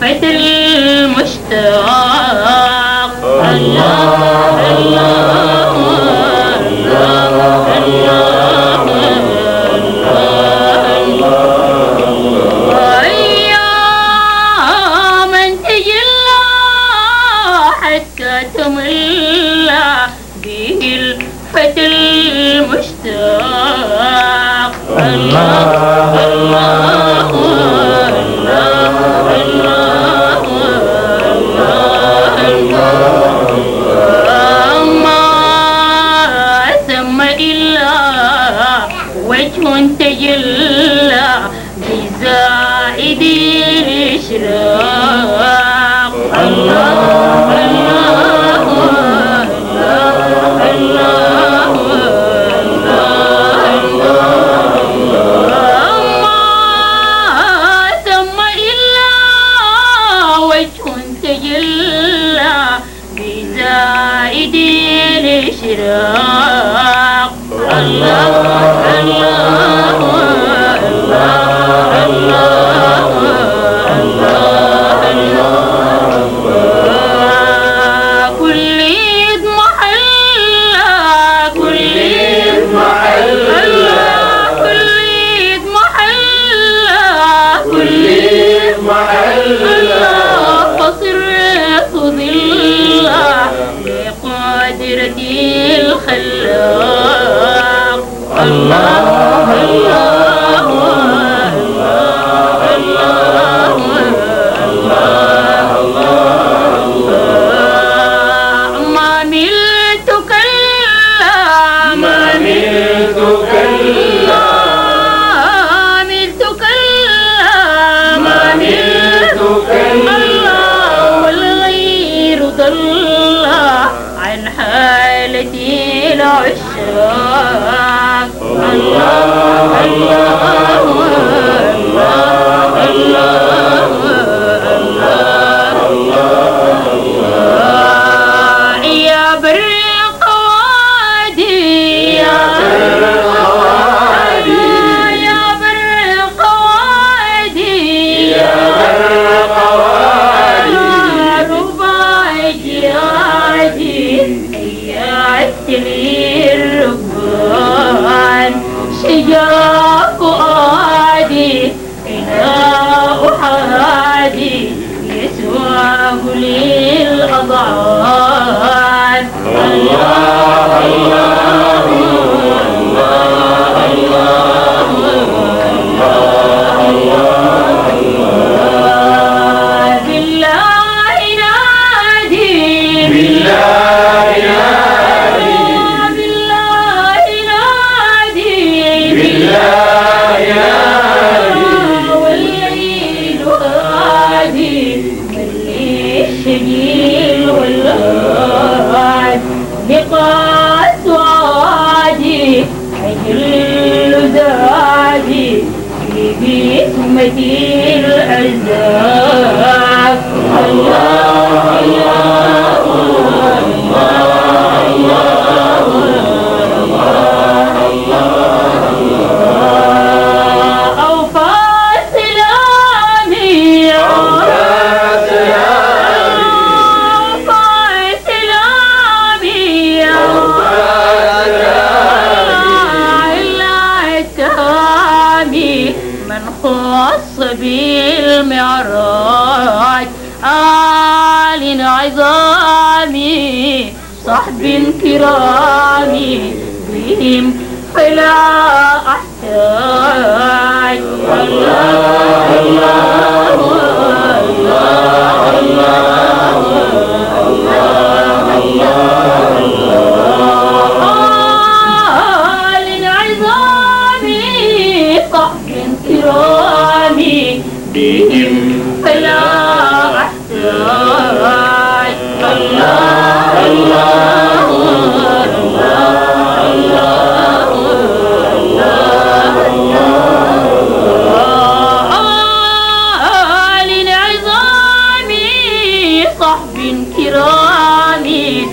فتى المشتاق الله الله الله الله يا من تجلى حتى به الفتى المشتاق الله الله وجه تجلى بزائد الإشراق. بقدرة الخلاق. الله الله ما ملت كلا ما ملت كلا. ما ملت كلا. ما ملت كلا والغير ضل. حالتي العشاق الله الله يا أحادي يسواه لي الأضعان الله الله. في بسمتي صحب كرامي بهم فلا أحتاج الله الله آل من كرامي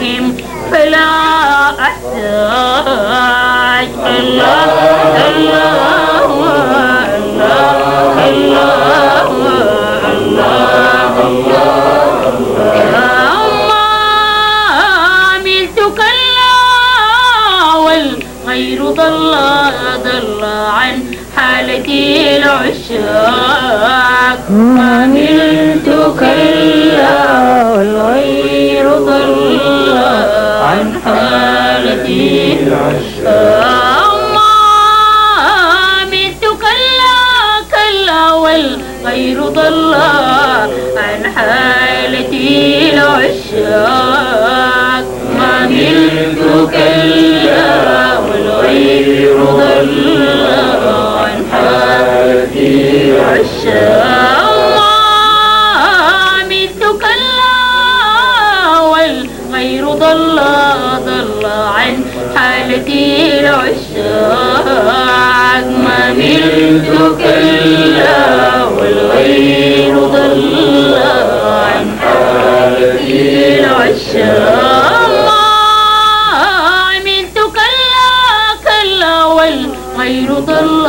بهم فلا أحتاج الله الله الله الله الله الله غير ضل ضل عن حالتي العشاق ما نلت كلا والغير ضل عن حالتي كلا كلا والغير ضل عن حالتي العشاق ما نلت كلا والغير ضل عن حالتي العشاق والغير ضل عن حالتي العشاق ما ملت كلا كلا والغير ضل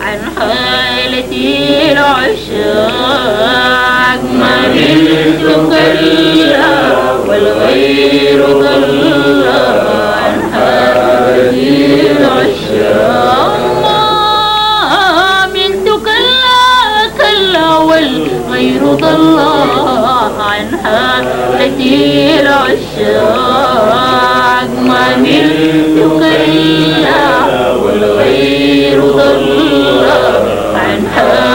عن حالتي العشاق ما ملت كلا والغير ضل عن العشاق